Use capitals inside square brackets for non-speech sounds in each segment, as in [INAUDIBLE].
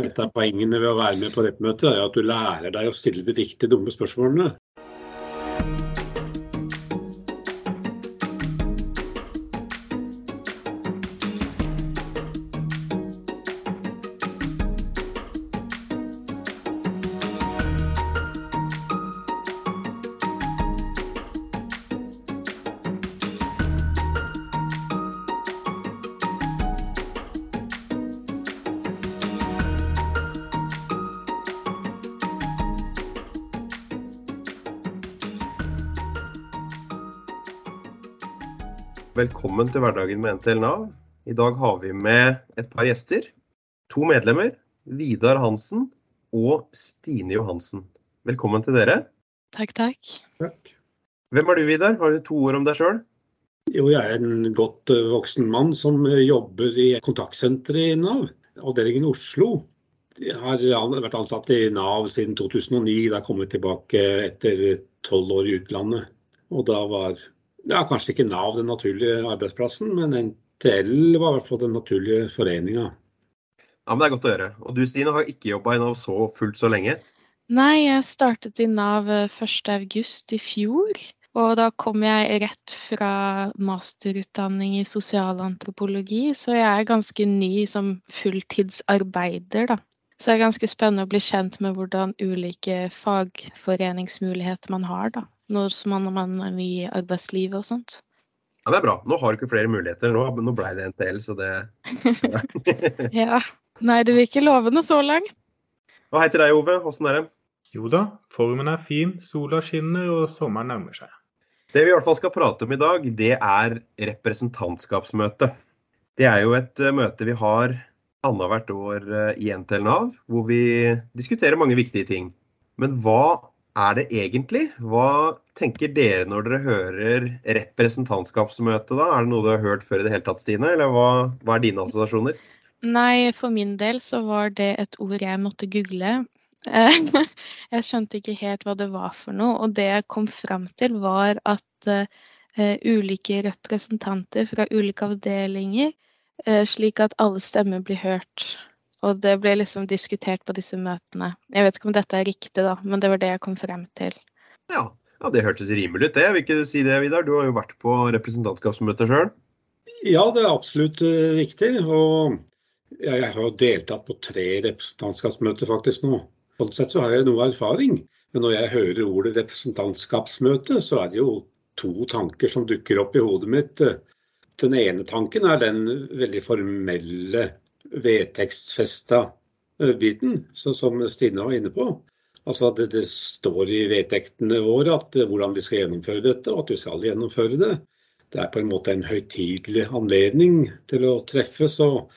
Et av poengene ved å være med på reppmøter er at du lærer deg å stille de riktige dumme spørsmålene. Velkommen til hverdagen med NTL Nav. I dag har vi med et par gjester. To medlemmer. Vidar Hansen og Stine Johansen. Velkommen til dere. Takk, takk. Takk. Hvem er du, Vidar? Har du to ord om deg sjøl? Jo, jeg er en godt eh, voksen mann som eh, jobber i kontaktsenteret i Nav, avdelingen i Oslo. Jeg har vært ansatt i Nav siden 2009, da kom jeg tilbake etter tolv år i utlandet. Og da var ja, kanskje ikke Nav den naturlige arbeidsplassen, men NTL var i hvert fall den naturlige foreninga. Ja, men Det er godt å høre. Og du Stine har ikke jobba i Nav så fullt så lenge. Nei, jeg startet i Nav eh, 1.8 i fjor. Og da kom jeg rett fra masterutdanning i sosialantropologi, så jeg er ganske ny som fulltidsarbeider, da. Så det er ganske spennende å bli kjent med hvordan ulike fagforeningsmuligheter man har, da. Når man, man er ny i arbeidslivet og sånt. Ja, Det er bra. Nå har du ikke flere muligheter. Nå, nå ble det NTL, så det [LAUGHS] Ja. Nei, det virker lovende så langt. Hva heter deg, Ove? Åssen er det? Jo da, formen er fin, sola skinner og sommeren nærmer seg. Det vi i hvert fall skal prate om i dag, det er representantskapsmøte. Det er jo et eh, møte vi har annethvert år eh, i NTL Nav, hvor vi diskuterer mange viktige ting. Men hva er det egentlig? Hva tenker dere når dere hører representantskapsmøte da? Er det noe du har hørt før i det hele tatt, Stine? Eller hva, hva er dine assosiasjoner? Nei, for min del så var det et ord jeg måtte google. [LAUGHS] Jeg skjønte ikke helt hva det var for noe, og det jeg kom fram til var at eh, ulike representanter fra ulike avdelinger, slik at alle stemmer blir hørt. Og det ble liksom diskutert på disse møtene. Jeg vet ikke om dette er riktig, da, men det var det jeg kom frem til. Ja, ja det hørtes rimelig ut det. Vil ikke si det, Vidar? Du har jo vært på representantskapsmøter sjøl. Ja, det er absolutt eh, riktig. Og jeg har jo deltatt på tre representantskapsmøter faktisk nå. Sånn sett så har jeg noe erfaring. Men når jeg hører ordet representantskapsmøte, så er det jo to tanker som dukker opp i hodet mitt. Den ene tanken er den veldig formelle vedtekstfesta eh, biten, som Stine var inne på. Altså at det, det står i vedtektene våre at, eh, hvordan vi skal gjennomføre dette, og at vi skal gjennomføre det. Det er på en måte en høytidelig anledning til å treffes og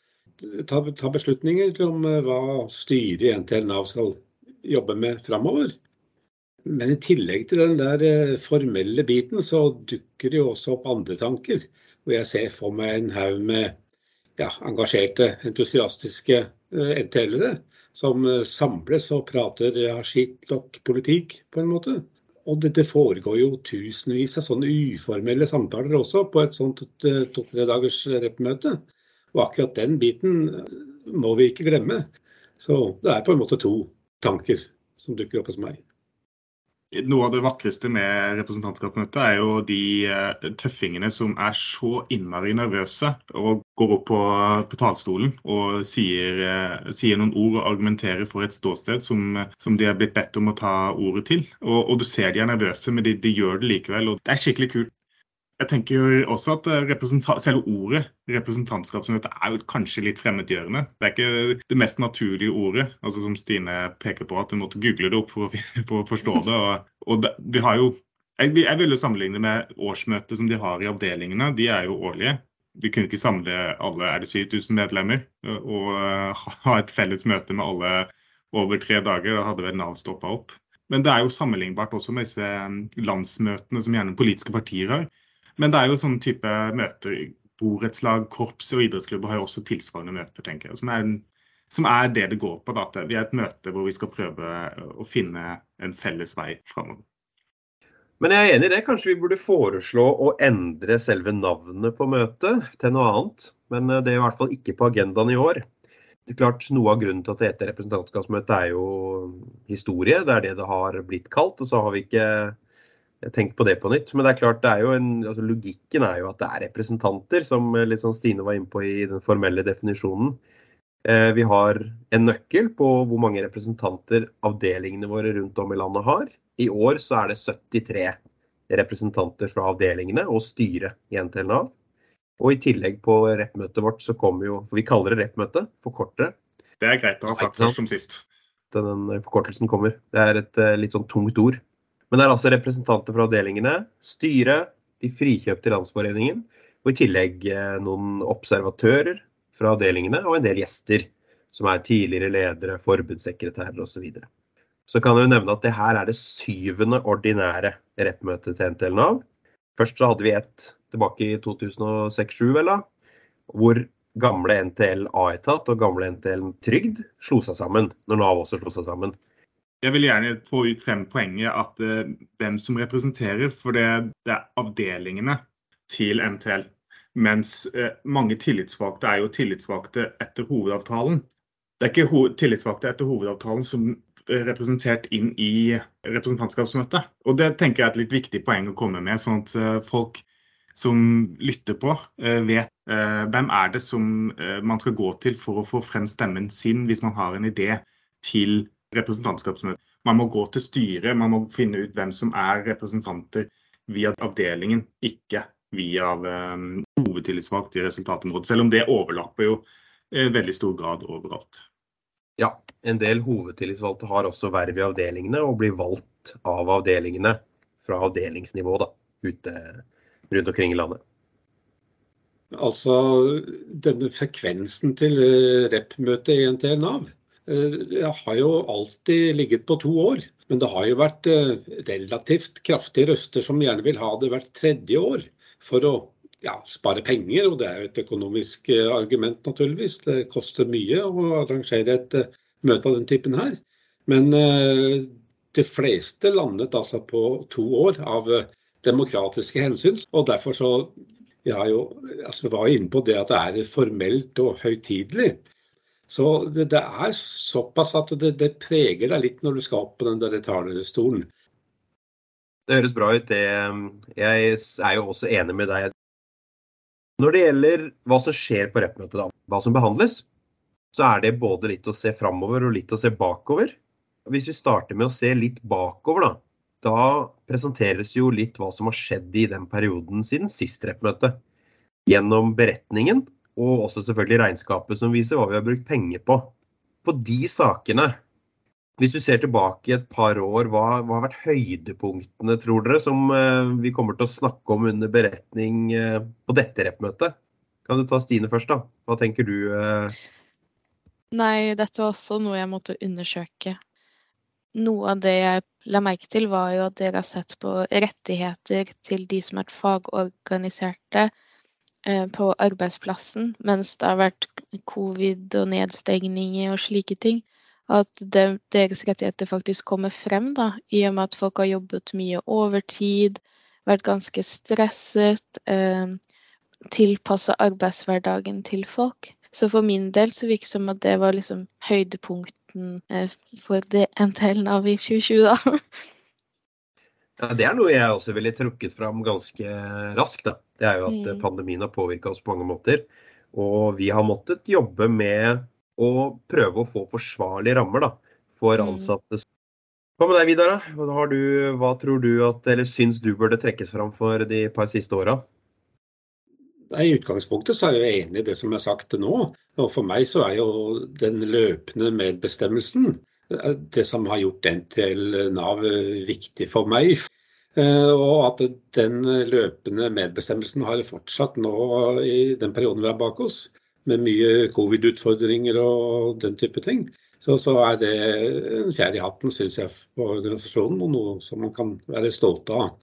ta, ta beslutninger om eh, hva styret i NTL Nav skal jobbe med framover. Men i tillegg til den der formelle biten, så dukker det jo også opp andre tanker. Og jeg ser for meg en haug med ja, engasjerte, entusiastiske eh, NTL-ere som eh, samles og prater ja, skittlokk-politikk, på en måte. Og det, det foregår jo tusenvis av sånne uformelle samtaler også på et sånt eh, to-tre dagers reppmøte. Og akkurat den biten eh, må vi ikke glemme. Så det er på en måte to tanker som dukker opp hos meg. Noe av det vakreste med representantskapsmøtet er jo de eh, tøffingene som er så innmari nervøse og går opp på, på talerstolen og sier, eh, sier noen ord og argumenterer for et ståsted som, som de er blitt bedt om å ta ordet til. Og, og du ser de er nervøse, men de, de gjør det likevel. og Det er skikkelig kult. Jeg tenker jo også at eh, selve ordet representantskapsmøte er jo kanskje litt fremmedgjørende. Det er ikke det mest naturlige ordet, altså som Stine peker på, at du måtte google det opp for å, for å forstå [LAUGHS] det. Og, og det, vi har jo, jeg, jeg vil jo sammenligne med årsmøtet som de har i avdelingene. De er jo årlige. Vi kunne ikke samle alle er det 7000 medlemmer og ha et felles møte med alle over tre dager. Da hadde vel Nav stoppa opp. Men det er jo sammenlignbart også med disse landsmøtene som gjerne politiske partier har. Men det er jo sånn type møter. Borettslag, korps og idrettsklubber har jo også tilsvarende møter, tenker jeg. Som er, som er det det går på. Da. Vi er et møte hvor vi skal prøve å finne en felles vei framover. Men jeg er enig i det. Kanskje vi burde foreslå å endre selve navnet på møtet til noe annet. Men eh, det er i hvert fall ikke på agendaen i år. det er klart Noe av grunnen til at det heter representantskapsmøte er jo historie. Det er det det har blitt kalt. og så har vi ikke tenkt på det på nytt. Men det er klart, det er jo en, altså logikken er jo at det er representanter, som sånn Stine var inne på i den formelle definisjonen. Eh, vi har en nøkkel på hvor mange representanter avdelingene våre rundt om i landet har. I år så er det 73 representanter fra avdelingene og styret i NTL Nav. Og i tillegg på rep-møtet vårt så kommer jo For vi kaller det rep-møte, forkortere. Det er greit å ha sagt først som sist. Den forkortelsen kommer. Det er et eh, litt sånn tungt ord. Men det er altså representanter fra avdelingene, styret, de frikjøpte i Landsforeningen, og i tillegg eh, noen observatører fra avdelingene og en del gjester, som er tidligere ledere, forbundssekretærer osv. Så, videre. så kan jeg jo nevne at det her er det syvende ordinære rep-møtet til NTL Nav. Først så hadde vi et tilbake i 2006-2007, vel da, hvor gamle NTL A-etat og gamle NTL Trygd slo seg sammen, når Nav også slo seg sammen. Jeg vil gjerne få ut frem poenget at uh, hvem som representerer, for det, det, er avdelingene til NTL. Mens uh, mange tillitsvalgte er jo tillitsvalgte etter hovedavtalen. Det er ikke ho tillitsvalgte etter hovedavtalen som er representert inn i representantskapsmøtet. Og Det tenker jeg er et litt viktig poeng å komme med, sånn at uh, folk som lytter på, eh, vet eh, hvem er det som eh, man skal gå til for å få frem stemmen sin hvis man har en idé til representantskapsmøtet. Man må gå til styret, man må finne ut hvem som er representanter via avdelingen, ikke via um, hovedtillitsvalgt i resultatområdet. Selv om det overlapper jo i veldig stor grad overalt. Ja, en del hovedtillitsvalgte har også verv i avdelingene og blir valgt av avdelingene fra avdelingsnivå da, ute rundt omkring i landet? Altså, denne frekvensen til eh, rep-møtet i NTL Nav eh, har jo alltid ligget på to år. Men det har jo vært eh, relativt kraftige røster som gjerne vil ha det hvert tredje år. For å ja, spare penger, og det er jo et økonomisk argument, naturligvis. Det koster mye å arrangere et møte av den typen her. Men de fleste landet altså på to år av demokratiske hensyn. Og derfor så Jeg jo, altså var inne på det at det er formelt og høytidelig. Så det, det, er såpass at det, det, preger deg litt når du skal opp på den der talerstolen. Det høres bra ut. Det, jeg er jo også enig med deg. Når det gjelder hva som skjer på rep-møtet, hva som behandles, så er det både litt å se framover og litt å se bakover. Hvis vi starter med å se litt bakover, da, da presenteres jo litt hva som har skjedd i den perioden siden sist rep-møte. Gjennom beretningen, og også selvfølgelig regnskapet som viser hva vi har brukt penger på. På de sakene, hvis du ser tilbake et par år, hva, hva har vært høydepunktene, tror dere, som eh, vi kommer til å snakke om under beretning eh, på dette rep-møtet? Kan du ta Stine først, da? Hva tenker du? Eh? Nei, dette var også noe jeg måtte undersøke. Noe av det jeg la merke til, var jo at dere har sett på rettigheter til de som er fagorganiserte på arbeidsplassen, mens det har vært covid og nedstengninger og slike ting. At deres rettigheter faktisk kommer frem, da, i og med at folk har jobbet mye overtid, vært ganske stresset, eh, tilpassa arbeidshverdagen til folk. Så for min del så virker det som at det var liksom høydepunkten eh, for det NTL av i 2020, da. Ja, Det er noe jeg også ville trukket fram ganske raskt. Da. Det er jo at mm. pandemien har påvirka oss på mange måter. Og vi har måttet jobbe med å prøve å få forsvarlige rammer da, for mm. ansatte. Hva med deg, Vidar? Hva, hva tror du at, eller syns du burde trekkes fram for de par siste åra? I utgangspunktet så er jeg enig i det som er sagt nå. Og For meg så er jo den løpende medbestemmelsen eh, det som har gjort NTL Nav viktig for meg. Eh, og at den løpende medbestemmelsen har fortsatt nå i den perioden vi har bak oss, med mye covid-utfordringer og den type ting. Så, så, er det en fjær i hatten, syns jeg, på organisasjonen, og noe som man kan være stolt av.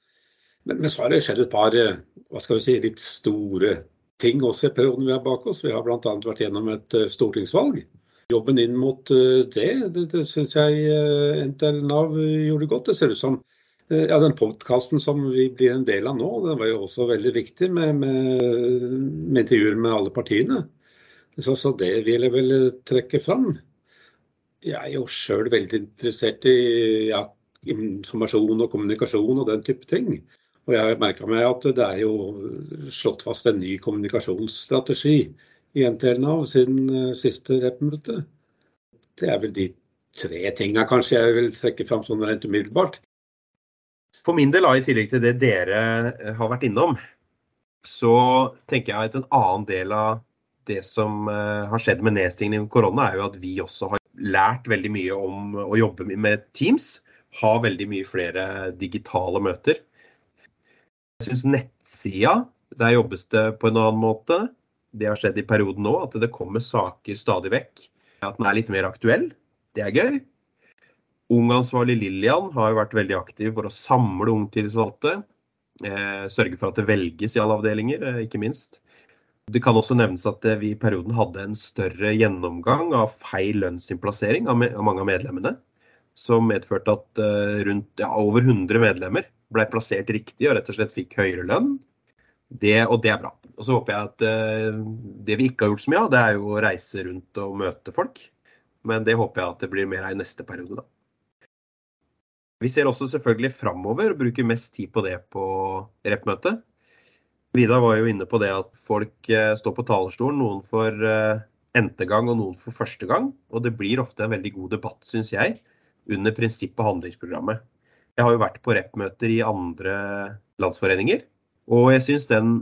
Men, men, så har det skjedd et par eh, hva skal vi si, litt store ting også i perioden vi har bak oss. Vi har bl.a. vært gjennom et uh, stortingsvalg. Jobben inn mot det, det, det syns jeg NTL Nav gjorde godt. Det ser ut som ja, Den podkasten som vi blir en del av nå, den var jo også veldig viktig med, med, med intervjuer med alle partiene. Så, så det vil jeg vel trekke fram. Jeg er jo sjøl veldig interessert i ja, informasjon og kommunikasjon og den type ting. Og jeg har merka meg at det er jo slått fast en ny kommunikasjonsstrategi i NTL Nav siden eh, siste rep-møte. Det er vel de tre tinga kanskje jeg vil trekke fram sånn rent umiddelbart. For min del, i tillegg til det dere eh, har vært innom, så tenker jeg at en annen del av det som eh, har skjedd med nedstengning i korona, er jo at vi også har lært veldig mye om å jobbe med Teams. Ha veldig mye flere digitale møter. Jeg syns nettsida, der jobbes det på en annen måte. Det har skjedd i perioden nå, at det kommer saker stadig vekk. At den er litt mer aktuell. Det er gøy. Ungansvarlig Lillian har vært veldig aktiv for å samle ungtillitsvalgte. Eh, sørge for at det velges i alle avdelinger, eh, ikke minst. Det kan også nevnes at eh, vi i perioden hadde en større gjennomgang av feil lønnsinnplassering av, mange av medlemmene. Som medførte at rundt ja, over 100 medlemmer ble plassert riktig og rett og slett fikk høyere lønn. Det, og det er bra. Og så håper jeg at det vi ikke har gjort så mye av, det er jo å reise rundt og møte folk. Men det håper jeg at det blir mer av i neste periode, da. Vi ser også selvfølgelig framover og bruker mest tid på det på rep-møtet. Vidar var jo inne på det at folk eh, står på talerstolen, noen for eh, n-te gang og noen for første gang. Og det blir ofte en veldig god debatt, syns jeg, under prinsipp- og handlingsprogrammet. Jeg har jo vært på rep-møter i andre landsforeninger, og jeg syns den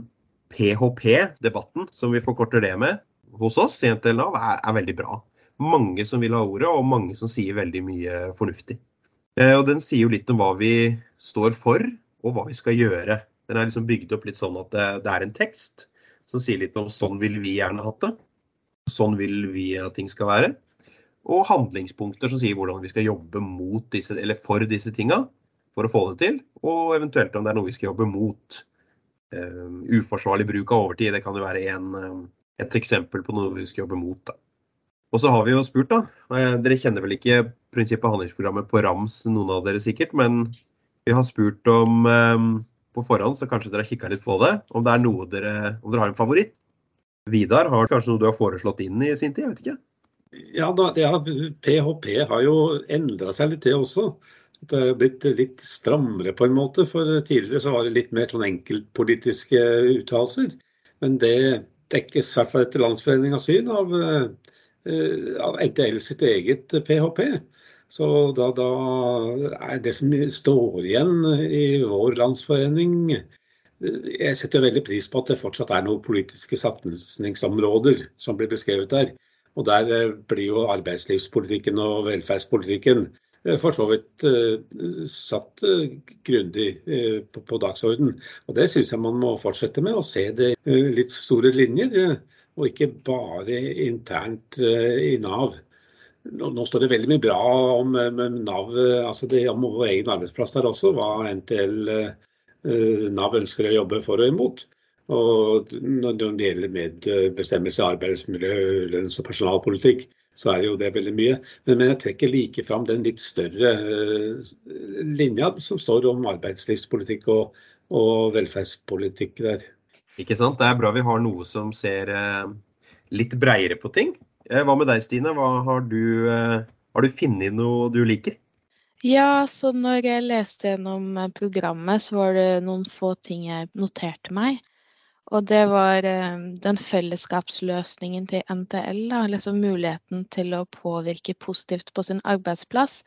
PHP-debatten, som vi forkorter det med hos oss i NTL-Nav, er, er veldig bra. Mange som vil ha ordet, og mange som sier veldig mye fornuftig. Eh, og Den sier jo litt om hva vi står for, og hva vi skal gjøre. Den er liksom bygd opp litt sånn at det, er en tekst som sier litt om sånn vil vi gjerne hatt det. Sånn vil vi at ting skal være. Og handlingspunkter som sier hvordan vi skal jobbe mot disse, eller for disse tinga for å få det til. Og eventuelt om det er noe vi skal jobbe mot. Um, uforsvarlig bruk av overtid, det kan jo være en, uh, et eksempel på noe vi skal jobbe mot. Da. Og så har vi jo spurt, da. Eh, dere kjenner vel ikke prinsippet handlingsprogrammet på rams, noen av dere sikkert. Men vi har spurt om um, på forhånd, så kanskje dere har kikka litt på det. Om det er noe dere, om dere har en favoritt. Vidar, har kanskje noe du har foreslått inn i sin tid? Jeg vet ikke. Ja, da, har, PHP har jo endra seg litt, det også. Det har blitt litt strammere på en måte. For tidligere så var det litt mer sånn enkeltpolitiske uttalelser. Men det dekkes i hvert fall etter Landsforeningas syn av Eh, av NTL sitt eget PHP. Så da, da, er det som står igjen i vår landsforening eh, Jeg setter veldig pris på at det fortsatt er noen politiske satsingsområder som blir beskrevet der. Og der eh, blir jo arbeidslivspolitikken og velferdspolitikken for så vidt satt grundig på, dagsorden. Og det syns jeg man må fortsette med, og se det litt store linjer og ikke bare internt eh, i Nav. Nå, står det veldig mye bra om Nav, altså det, om vår egen arbeidsplass der også, hva NTL eh, Nav ønsker å jobbe for og imot. Og når det gjelder medbestemmelse, arbeidsmiljø, lønns- og personalpolitikk, så er jo det veldig mye. Men, jeg trekker like fram den litt større linja som står om arbeidslivspolitikk og, og velferdspolitikk der. Ikke sant? Det er bra vi har noe som ser eh, litt breiere på ting. Eh, hva med deg, Stine? Har du, eh, har du funnet noe du liker? Ja, så når jeg leste gjennom programmet, så var det noen få ting jeg noterte meg. Og det var den fellesskapsløsningen til NTL. Da, liksom muligheten til å påvirke positivt på sin arbeidsplass.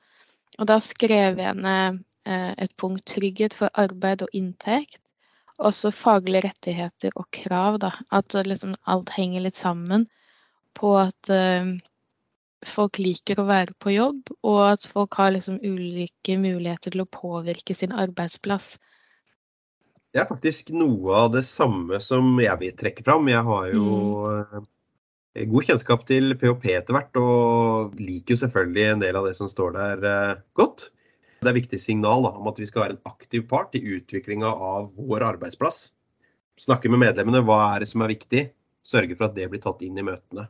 Og da skrev jeg ned et punkt trygghet for arbeid og inntekt også faglige rettigheter og krav. Da. At liksom alt henger litt sammen på at uh, folk liker å være på jobb, og at folk har liksom ulike muligheter til å påvirke sin arbeidsplass. Det er faktisk noe av det samme som jeg vil trekke fram. Jeg har jo mm. god kjennskap til PHP etter hvert, og liker jo selvfølgelig en del av det som står der uh, godt. Det er et viktig signal da, om at vi skal være en aktiv part i utviklinga av vår arbeidsplass. Snakke med medlemmene hva er det som er viktig, sørge for at det blir tatt inn i møtene.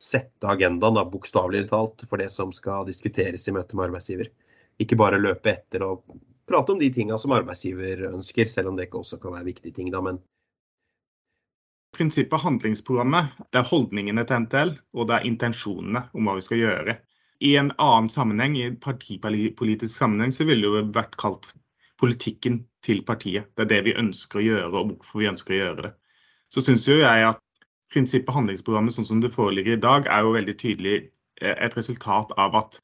Sette agendaen da, bokstavelig talt for det som skal diskuteres i møte med arbeidsgiver. Ikke bare løpe etter og prate om de tinga som arbeidsgiver ønsker, selv om det ikke også kan være viktige ting. da, men prinsippet handlingsprogrammet. Det er holdningene til NTL, og det er intensjonene om hva vi skal gjøre. I en annen sammenheng, i en partipolitisk sammenheng, så ville det jo vært kalt politikken til partiet. Det er det vi ønsker å gjøre, og hvorfor vi ønsker å gjøre det. Så syns jo jeg at prinsippet og handlingsprogrammet sånn som det foreligger i dag, er jo veldig tydelig eh, et resultat av at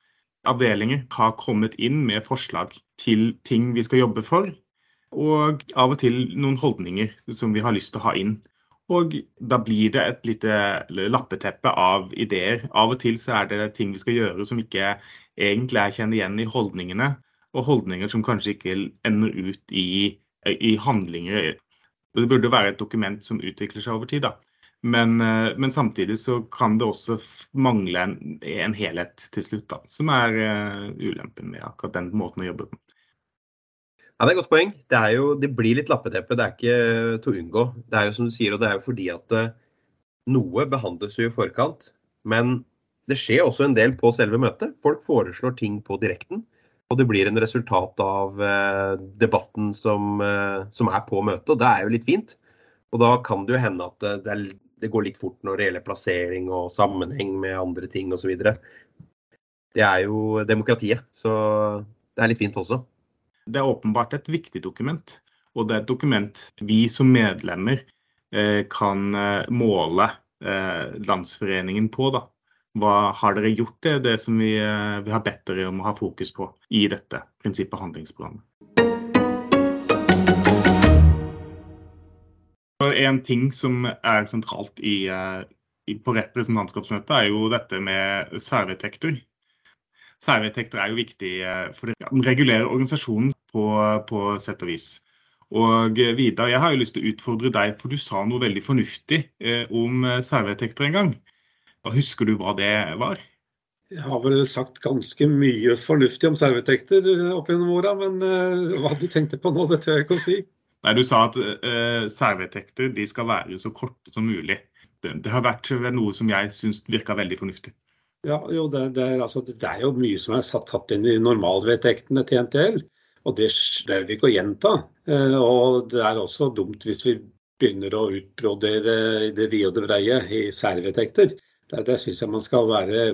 avdelinger har kommet inn med forslag til ting vi skal jobbe for, og av og til noen holdninger som vi har lyst til å ha inn. Og da blir det et lite lappeteppe av ideer. Av og til så er det ting vi skal gjøre som ikke egentlig er kjent igjen i holdningene, og holdninger som kanskje ikke ender ut i, i handlinger. Det burde være et dokument som utvikler seg over tid. da. Men, eh, men, samtidig så kan det også mangle en, en helhet til slutt, da, som er uh, ulempen med akkurat den måten å jobbe på. Ja, Det er et godt poeng. Det, jo, det blir litt lappeteppe, det er ikke til å unngå. Det er jo som du sier, og det er jo fordi at uh, noe behandles jo i forkant. Men det skjer også en del på selve møtet. Folk foreslår ting på direkten. Og det blir en resultat av eh, debatten som, som, er på møtet. Og det er jo litt fint. Og da kan det jo hende at det er det går litt fort når det gjelder plassering og sammenheng med andre ting osv. Det er jo demokratiet, så det er litt fint også. Det er åpenbart et viktig dokument, og det er et dokument vi som medlemmer eh, kan eh, måle eh, Landsforeningen på. da. Hva har dere gjort det, det som vi, vi har bedt dere om å ha fokus på i dette prinsippet handlingsprogrammet? En ting som er sentralt i, eh, i, på representantskapsmøtet, er jo dette med særvedtekter. Særvedtekter er jo viktig, eh, for det regulerer organisasjonen på, på sett og vis. Og eh, Vidar, jeg har jo lyst til å utfordre deg, for du sa noe veldig fornuftig om særvedtekter en gang. Husker du hva det var? Jeg har vel sagt ganske mye fornuftig om særvedtekter opp gjennom åra, men hva du tenkte på nå, det tør jeg ikke å si. Nei, Du sa at uh, særvedtekter de skal være så korte som mulig. Det, det har vært noe som jeg syns virka veldig fornuftig. Ja, jo, det, det, er, altså, det, er, jo mye som er satt, tatt inn i normalvedtektene til NTL. Og det slår vi ikke å gjenta. Uh, og det er også dumt hvis vi begynner å utbrodere det vide og det breie i særvedtekter. Det, det syns jeg man skal være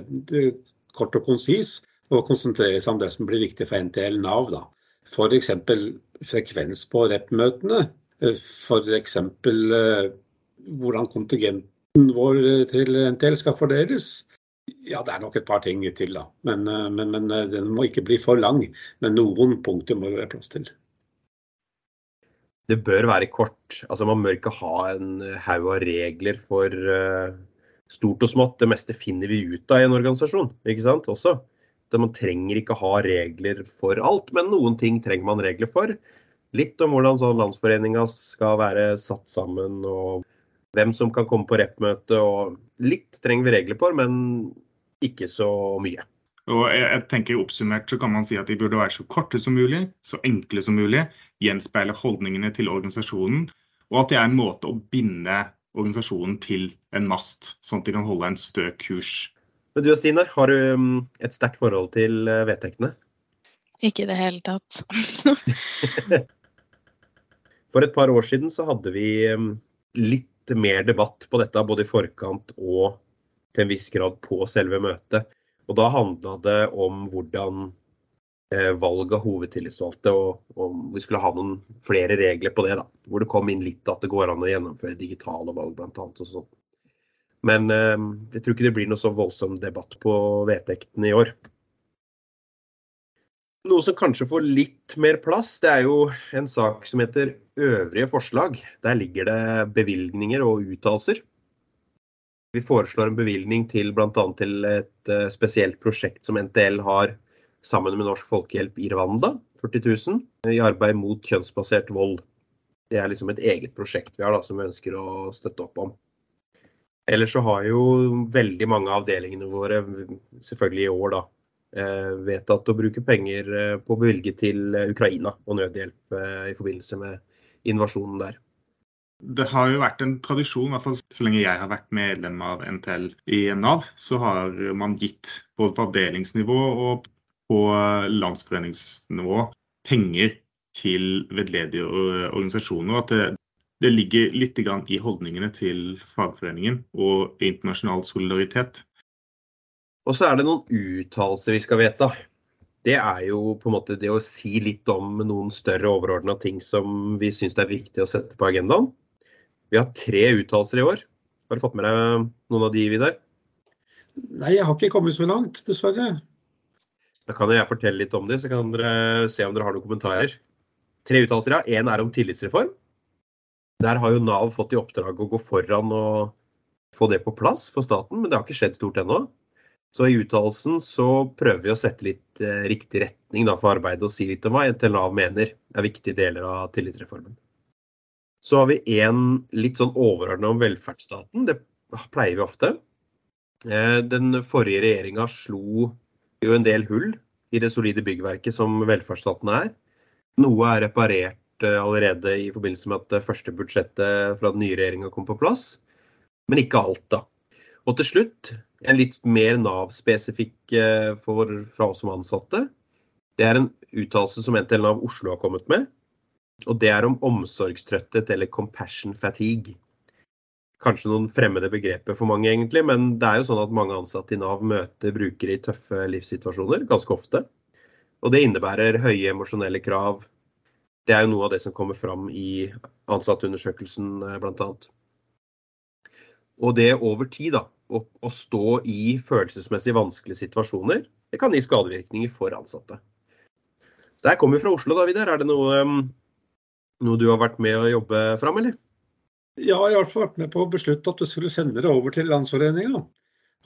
kort og konsis og konsentrere seg om det som blir viktig for NTL Nav. da. F.eks. frekvens på rep-møtene. F.eks. Eh, hvordan kontingenten vår til NTL skal fordeles. Ja, det er nok et par ting til, da. Men, eh, men, men eh, den må ikke bli for lang. Men noen punkter må det være plass til. Det bør være kort. Altså, man bør ikke ha en haug av regler for uh, stort og smått. Det meste finner vi ut av i en organisasjon, ikke sant? Også. Man trenger ikke ha regler for alt, men noen ting trenger man regler for. Litt om hvordan sånn landsforeninga skal være satt sammen, og hvem som kan komme på rep-møte. Litt trenger vi regler for, men ikke så mye. Og jeg tenker Oppsummert så kan man si at de burde være så korte som mulig, så enkle som mulig, gjenspeile holdningene til organisasjonen, og at det er en måte å binde organisasjonen til en mast, sånn at de kan holde en stø kurs men du Stine, har du mm, et sterkt forhold til eh, vedtektene? Ikke i det hele tatt. [LAUGHS] For et par år siden så hadde vi mm, litt mer debatt på dette, både i forkant og til en viss grad på selve møtet. Og da handla det om hvordan eh, valg av hovedtillitsvalgte, og om vi skulle ha noen flere regler på det. da, Hvor det kom inn litt at det går an å gjennomføre digitale valg bl.a. og sånn. Men eh, jeg tror ikke det blir noe så voldsom debatt på vedtektene i år. Noe som kanskje får litt mer plass, det er jo en sak som heter øvrige forslag. Der ligger det bevilgninger og uttalelser. Vi foreslår en bevilgning til bl.a. til et eh, spesielt prosjekt som NTL har sammen med Norsk Folkehjelp i Rwanda, 40 000, i arbeid mot kjønnsbasert vold. Det er liksom et eget prosjekt vi har da, som vi ønsker å støtte opp om. Ellers så har jo veldig mange av avdelingene våre, selvfølgelig i år, da, eh, vedtatt å bruke penger eh, på å bevilge til eh, Ukraina og nødhjelp i forbindelse med invasjonen der. Det har jo vært en tradisjon, i hvert fall så lenge jeg har vært medlem av NTL i Nav, så har man gitt både på avdelingsnivå og på landsforeningsnivå penger til vedledige organisasjoner. at det, det ligger litt i holdningene til fagforeningen og internasjonal solidaritet. Og så er det noen uttalelser vi skal vedta. Det er jo på en måte det å si litt om noen større overordna ting som vi syns det er viktig å sette på agendaen. Vi har tre uttalelser i år. Har du fått med deg noen av de, Vidar? Nei, jeg har ikke kommet så langt, dessverre. Da kan jeg fortelle litt om det, så kan dere se om dere har noen kommentarer. Tre uttalelser, ja. Én er om tillitsreform. Der har jo Nav fått i oppdrag å gå foran og få det på plass for staten, men det har ikke skjedd stort ennå. Så i uttalelsen så prøver vi å sette litt eh, riktig retning da, for arbeidet og si litt om hva NTL Nav mener er viktige deler av tillitsreformen. Så har vi en litt sånn overordna om velferdsstaten. Det pleier vi ofte. Eh, den forrige regjeringa slo jo en del hull i det solide byggverket som velferdsstaten er. Noe er reparert Eh, allerede i forbindelse med at det første budsjettet fra den nye regjeringa kom på plass. Men ikke alt, da. Og til slutt, en litt mer Nav-spesifikk eh, fra oss som ansatte. Det er en uttalelse som NTL Nav Oslo har kommet med. Og det er om omsorgstrøtthet eller compassion fatigue. Kanskje noen fremmede begreper for mange, egentlig, men det er jo sånn at mange ansatte i Nav møter brukere i tøffe livssituasjoner ganske ofte. Og det innebærer høye emosjonelle krav, det er jo noe av det som kommer fram i ansatteundersøkelsen eh, bl.a. Og det over tid, da, å, å, stå i følelsesmessig vanskelige situasjoner, det kan gi skadevirkninger for ansatte. Der kommer vi fra Oslo, da, Vidar. Er det noe, mm, noe, du har vært med å jobbe fram, eller? Ja, jeg har vært med på å beslutte at du skulle sende det over til Landsforeninga.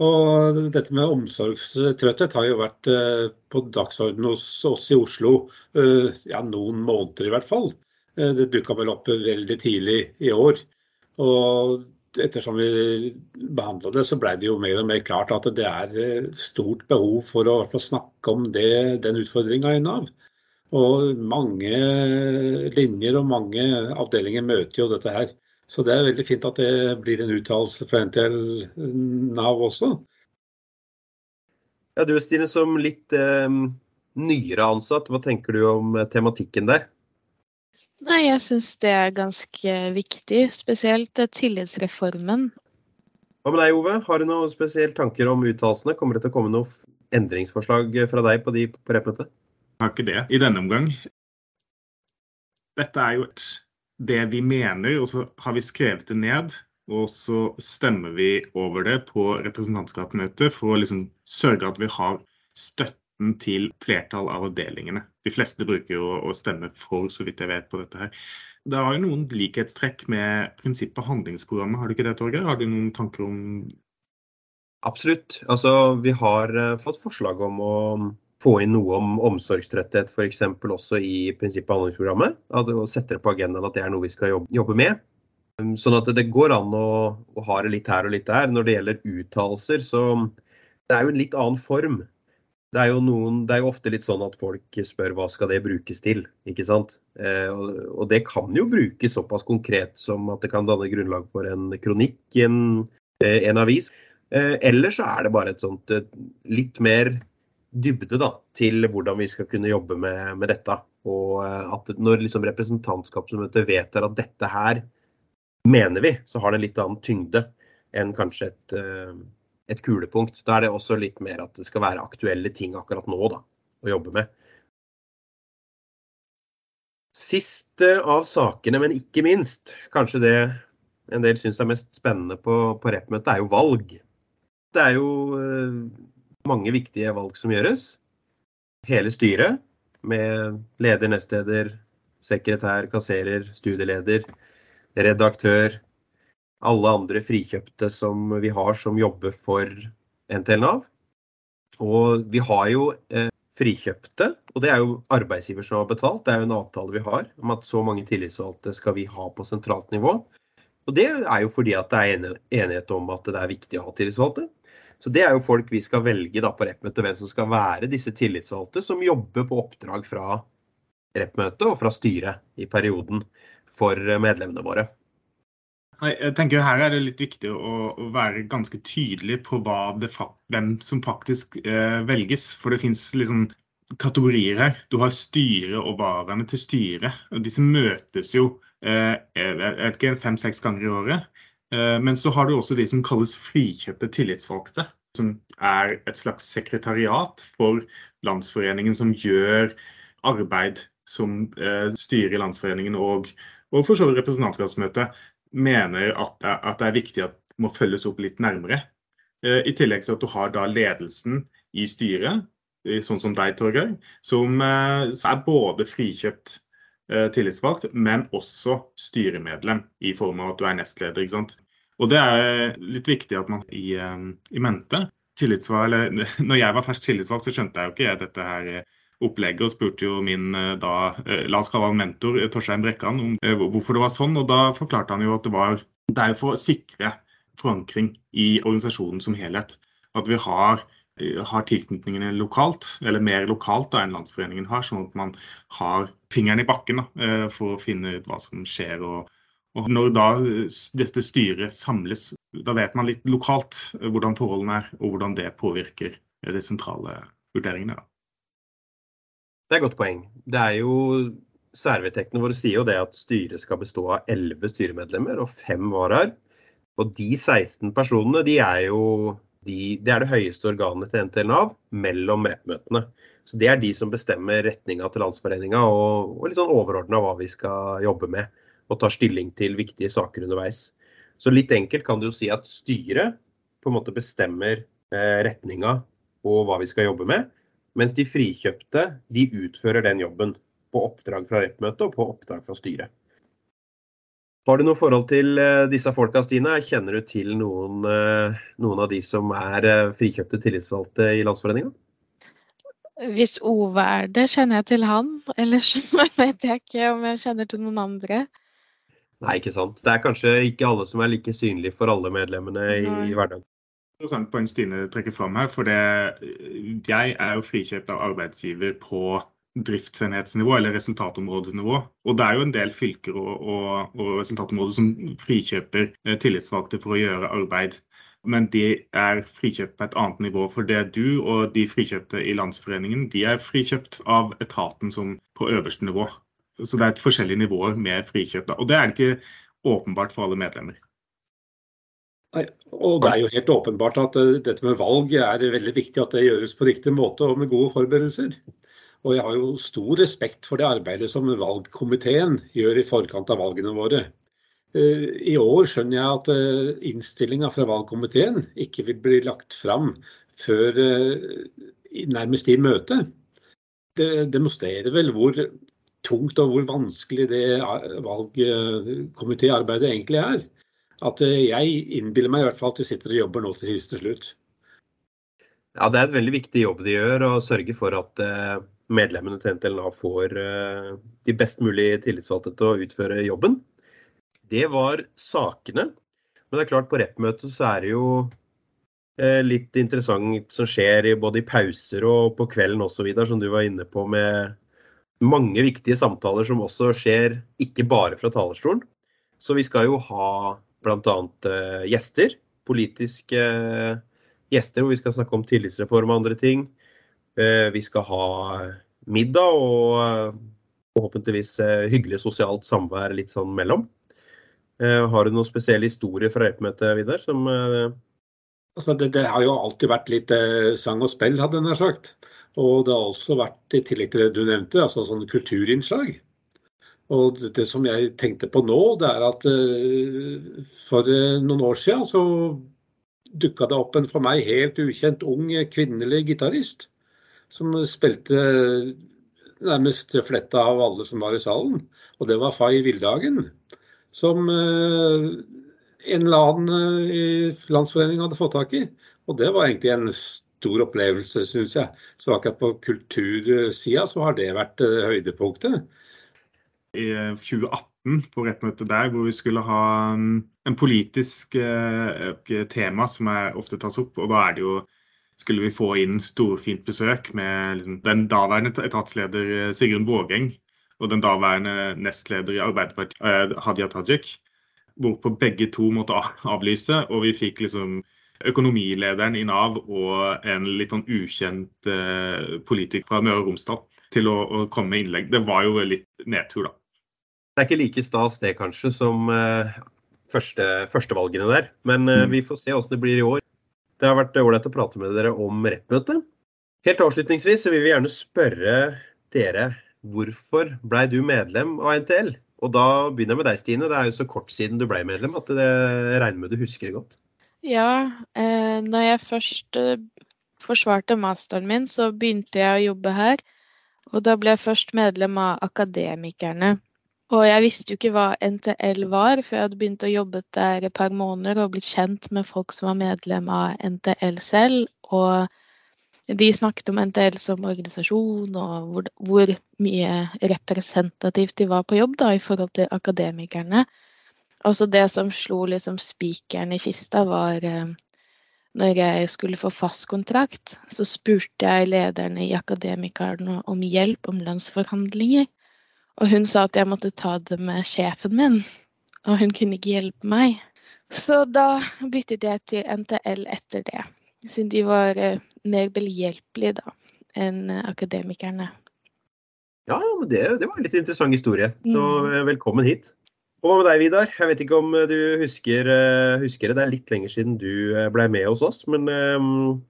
Og dette med omsorgstrøtthet har jo vært eh, på dagsordenen hos oss i Oslo eh, ja, noen måneder i hvert fall. Eh, det dukka vel opp veldig tidlig i år. Og ettersom vi behandla det, så ble det jo mer og mer klart at det er stort behov for å snakke om det, den utfordringa i Nav. Og mange linjer og mange avdelinger møter jo dette her. Så det er veldig fint at det blir en uttalelse fra NTL Nav også. Ja, Du Stine, som litt eh, nyere ansatt, hva tenker du om eh, tematikken der? Nei, Jeg syns det er ganske viktig, spesielt eh, tillitsreformen. Hva med deg, Ove? Har du noen spesielle tanker om uttalelsene? Kommer det til å komme noen endringsforslag fra deg på de på repmøtet? Har ikke det i denne omgang. Dette er jo et det vi mener, og så har vi skrevet det ned. Og så stemmer vi over det på representantskapsmøtet for å liksom sørge at vi har støtten til flertall av avdelingene. De fleste bruker jo å stemme for, så vidt jeg vet, på dette her. Det har jo noen likhetstrekk med prinsippet handlingsprogrammet, har du ikke det, Torgeir? Har du noen tanker om Absolutt. Altså, vi har uh, fått forslag om å få inn noe om omsorgstrøtthet f.eks. også i prinsippet handlingsprogrammet. Og sette det på agendaen at det er noe vi skal jobbe med. Um, sånn at det går an å, å ha det litt her og litt der. Når det gjelder uttalelser, så det er jo en litt annen form. Det er, jo noen, det er jo ofte litt sånn at folk spør hva skal det brukes til. ikke sant? Eh, og, og, det kan jo brukes såpass konkret som at det kan danne grunnlag for en kronikk i en, eh, en avis. Eh, eller så er det bare et sånt litt mer dybde da, til hvordan vi skal kunne jobbe med, med dette. Og eh, at når liksom representantskapsmøtet vedtar at dette her mener vi, så har det litt annen tyngde enn kanskje et, eh, et kulepunkt. Da er det også litt mer at det skal være aktuelle ting akkurat nå da, å jobbe med. Siste av sakene, men ikke minst, kanskje det en del syns er mest spennende på, på rep-møtet, er jo valg. Det er jo eh, mange viktige valg som gjøres. Hele styret med leder, nestleder, sekretær, kasserer, studieleder, redaktør. Alle andre frikjøpte som vi har som jobber for NTL Nav. Og vi har jo eh, frikjøpte, og det er jo arbeidsgiver som har betalt. Det er jo en avtale vi har om at så mange tillitsvalgte skal vi ha på sentralt nivå. Og det er jo fordi at det er enighet om at det er viktig å ha tillitsvalgte. Så Det er jo folk vi skal velge da på rep-møtet, hvem som skal være disse tillitsvalgte som jobber på oppdrag fra rep-møtet og fra styret i perioden for medlemmene våre. Jeg tenker Her er det litt viktig å være ganske tydelig på det, hvem som faktisk eh, velges. For det finnes liksom kategorier her. Du har styret og varaene til styret. og Disse møtes jo ikke, fem-seks ganger i året. Men så har du også de som kalles frikjøpte tillitsvalgte. Som er et slags sekretariat for Landsforeningen som gjør arbeid som styret i Landsforeningen og, og for så vidt representantskapsmøtet mener at, at det er viktig at det må følges opp litt nærmere. I tillegg til at du har da ledelsen i styret, sånn som deg, Torgeir, som er både frikjøpt tillitsvalgt, men også styremedlem i form av at du er nestleder. ikke sant? Og det er litt viktig at man i, i mente eller [LAUGHS] når jeg var fersk tillitsvalgt, så skjønte jeg jo ikke dette her opplegget og spurte jo min da, la oss kalle han mentor, Torstein Brekkan, om hvorfor det var sånn. Og da forklarte han jo at det var det er for å sikre forankring i organisasjonen som helhet. At vi har, har tilknytningene lokalt, eller mer lokalt da enn Landsforeningen har. Sånn at man har fingeren i bakken da, for å finne ut hva som skjer. Og, og når da dette styret samles, da vet man litt lokalt hvordan forholdene er, og hvordan det påvirker de sentrale vurderingene. Da. Det er et godt poeng. Det er jo Særvedtektene våre sier jo det at styret skal bestå av elleve styremedlemmer og fem varaer. Og de 16 personene de er jo de, det er det høyeste organet til NTL Nav mellom rep-møtene. Så Det er de som bestemmer retninga til Landsforeninga og, og litt sånn overordna hva vi skal jobbe med. Og tar stilling til viktige saker underveis. Så litt enkelt kan du jo si at styret på en måte bestemmer eh, retninga og hva vi skal jobbe med. Mens de frikjøpte de utfører den jobben på oppdrag fra rep-møtet og på oppdrag fra styret. Har du noe forhold til eh, disse folka, Stine? Kjenner du til noen, eh, noen av de som er eh, frikjøpte tillitsvalgte i Landsforeninga? Hvis Ove er det, kjenner jeg til han. Ellers [LAUGHS] vet jeg ikke om jeg kjenner til noen andre. Nei, ikke sant. Det er kanskje ikke alle som er like synlige for alle medlemmene i, i hverdagen. Interessant poeng Stine trekker fram her. for det, Jeg er jo frikjøpt av arbeidsgiver på driftsenhetsnivå eller resultatområdenivå. Og det er jo en del fylker og, og, og resultatområder som frikjøper eh, tillitsvalgte for å gjøre arbeid. Men de er frikjøpt på et annet nivå. For det du og de frikjøpte i Landsforeningen, de er frikjøpt av etaten som på øverste nivå. Så det er et forskjellige nivåer med frikjøp. Og det er ikke åpenbart for alle medlemmer. Og Det er jo helt åpenbart at uh, dette med valg er veldig viktig at det gjøres på riktig måte og med gode forberedelser. Og jeg har jo stor respekt for det arbeidet som valgkomiteen gjør i forkant av valgene våre. Eh, I år skjønner jeg at eh, innstillinga fra valgkomiteen ikke vil bli lagt fram før eh, nærmest i møtet. Det demonstrerer vel hvor tungt og hvor vanskelig det valgkomitéarbeidet egentlig er. At jeg innbiller meg i hvert fall at de sitter og jobber nå til siste slutt. Ja, Det er et veldig viktig jobb de gjør, å sørge for at medlemmene til NTLA får eh, de best mulig tillitsvalgte til å utføre jobben. Det var sakene. Men det er klart på rep-møtet så er det jo eh, litt interessant som skjer både i pauser og på kvelden osv., som du var inne på, med mange viktige samtaler som også skjer ikke bare fra talerstolen. Så vi skal jo ha bl.a. Eh, gjester. Politiske gjester hvor vi skal snakke om tillitsreform og andre ting. Eh, vi skal ha middag og eh, forhåpentligvis eh, hyggelig sosialt samvær litt sånn mellom. Har du noen spesielle historier fra Reipmøtet, Vidar? Som altså det, det, har jo alltid vært litt sang og spill, hadde jeg nær sagt. Og det har også vært, i tillegg til det du nevnte, altså sånn kulturinnslag. Og det, det som jeg tenkte på nå, det er at eh, for noen år siden så dukka det opp en for meg helt ukjent ung kvinnelig gitarist som spilte nærmest fletta av alle som var i salen. Og det var Fay Vildhagen, som eh, en eller annen eh, i Landsforeningen hadde fått tak i. Og det var egentlig en stor opplevelse, syns jeg. Så akkurat på kultursida så har det vært eh, høydepunktet. I 2018 på rettmøtet der, hvor vi skulle ha mm, en politisk tema som er ofte tas opp. Og da er det jo skulle vi få inn storfint besøk med liksom, den daværende etatsleder eh, Sigrun Vågeng og den daværende nestleder i Arbeiderpartiet, eh, Hadia Tajik. Hvorpå begge to måtte avlyse, og vi fikk liksom økonomilederen i Nav og en litt sånn ukjent eh, politiker fra Møre og Romsdal til å, å, komme med innlegg. Det var jo litt nedtur, da. Det er ikke like stas det, kanskje, som eh, første, førstevalgene der. Men uh, vi får se åssen det blir i år. Det har vært ålreit å prate med dere om Rep-møtet. Helt avslutningsvis så vil vi gjerne spørre dere hvorfor blei du medlem av NTL? Og da begynner jeg med deg, Stine. Det er jo så kort siden du ble medlem at det regner med du husker det godt. Ja, eh, når jeg først eh, forsvarte masteren min, så begynte jeg å jobbe her. Og da ble jeg først medlem av Akademikerne. Og jeg visste jo ikke hva NTL var, før jeg hadde begynt å jobbe der et par måneder og blitt kjent med folk som var medlem av NTL selv. Og de snakket om NTL som organisasjon, og hvor, hvor, mye representativt de var på jobb da, i forhold til akademikerne. Også det som slo liksom spikeren i kista, var eh, når jeg skulle få fast kontrakt, så spurte jeg lederne i Akademikerne om hjelp om lønnsforhandlinger. Og hun sa at jeg måtte ta det med sjefen min, og hun kunne ikke hjelpe meg. Så da byttet jeg til NTL etter det siden de var eh, mer behjelpelige da enn eh, akademikerne. Ja, men det, det, var en litt interessant historie. Så mm. Eh, velkommen hit. Og hva med deg, Vidar? Jeg vet ikke om du husker, husker, det. Det er litt lenger siden du ble med hos oss, men um,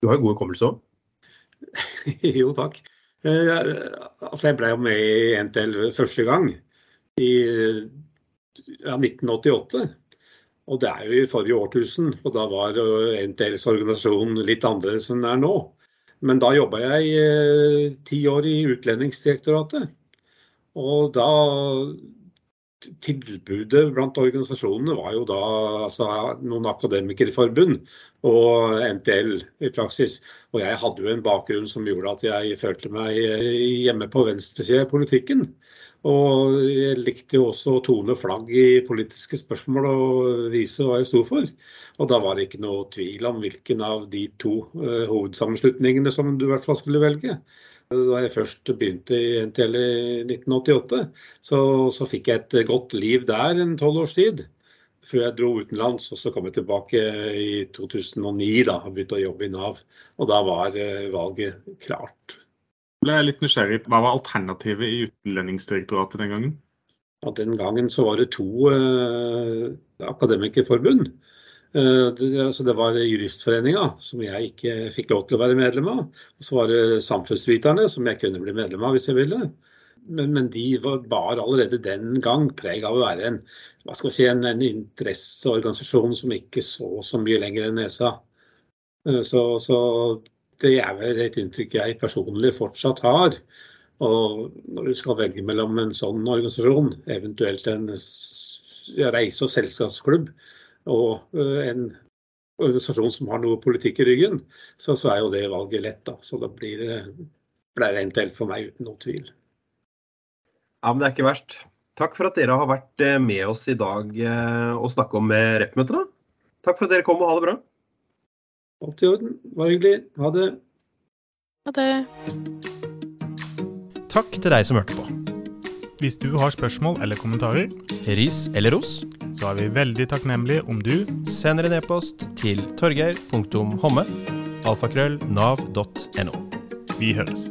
du har jo god hukommelse òg? [LAUGHS] jo, takk. Uh, altså, jeg ble jo med i NTL første gang i ja, 1988. Og det er jo i forrige årtusen, og da var NTLs organisasjon litt annerledes enn den er nå. Men da jobba jeg eh, ti år i Utlendingsdirektoratet. Og da Tilbudet blant organisasjonene var jo da altså, noen akademikerforbund og NTL i praksis. Og jeg hadde jo en bakgrunn som gjorde at jeg følte meg hjemme på venstresida i politikken. Og jeg likte jo også å tone flagg i politiske spørsmål og vise hva jeg sto for. Og da var det ikke noe tvil om hvilken av de to uh, hovedsammenslutningene som du i hvert fall skulle velge. Da jeg først begynte i NTL i 1988, så, så fikk jeg et godt liv der en tolv års tid. Før jeg dro utenlands, og så kom jeg tilbake i 2009 da, og begynte å jobbe i Nav. Og da var uh, valget klart ble jeg litt nysgjerrig. Hva var alternativet i Utlendingsdirektoratet den gangen? Ja, den gangen så var det to eh, akademikerforbund. Eh, det, altså var Juristforeninga, som jeg ikke fikk lov til å være medlem av. Og så var det Samfunnsviterne, som jeg kunne bli medlem av hvis jeg ville. Men, men de var, bar allerede den gang preg av å være en, si, en, en interesseorganisasjon som ikke så så mye lenger enn nesa. Eh, så, så det er vel et inntrykk jeg personlig fortsatt har. Og når du skal velge mellom en sånn organisasjon, eventuelt en reise- og selskapsklubb, og eh, en organisasjon som har noe politikk i ryggen, så, så er jo det valget lett. da. Så da blir det, blir det NTL for meg, uten noen tvil. Ja, men det er ikke verst. Takk for at dere har vært eh, med oss i dag eh, og snakke om rep-møtet. Takk for at dere kom, og ha det bra. Alt i orden. Var hyggelig. Ha det. Ha det. Takk til deg som hørte på. Hvis du har spørsmål eller kommentarer, ris eller ros, så er vi veldig takknemlige om du sender en e-post til torgeir.homme alfakrøll nav.no. Vi høres.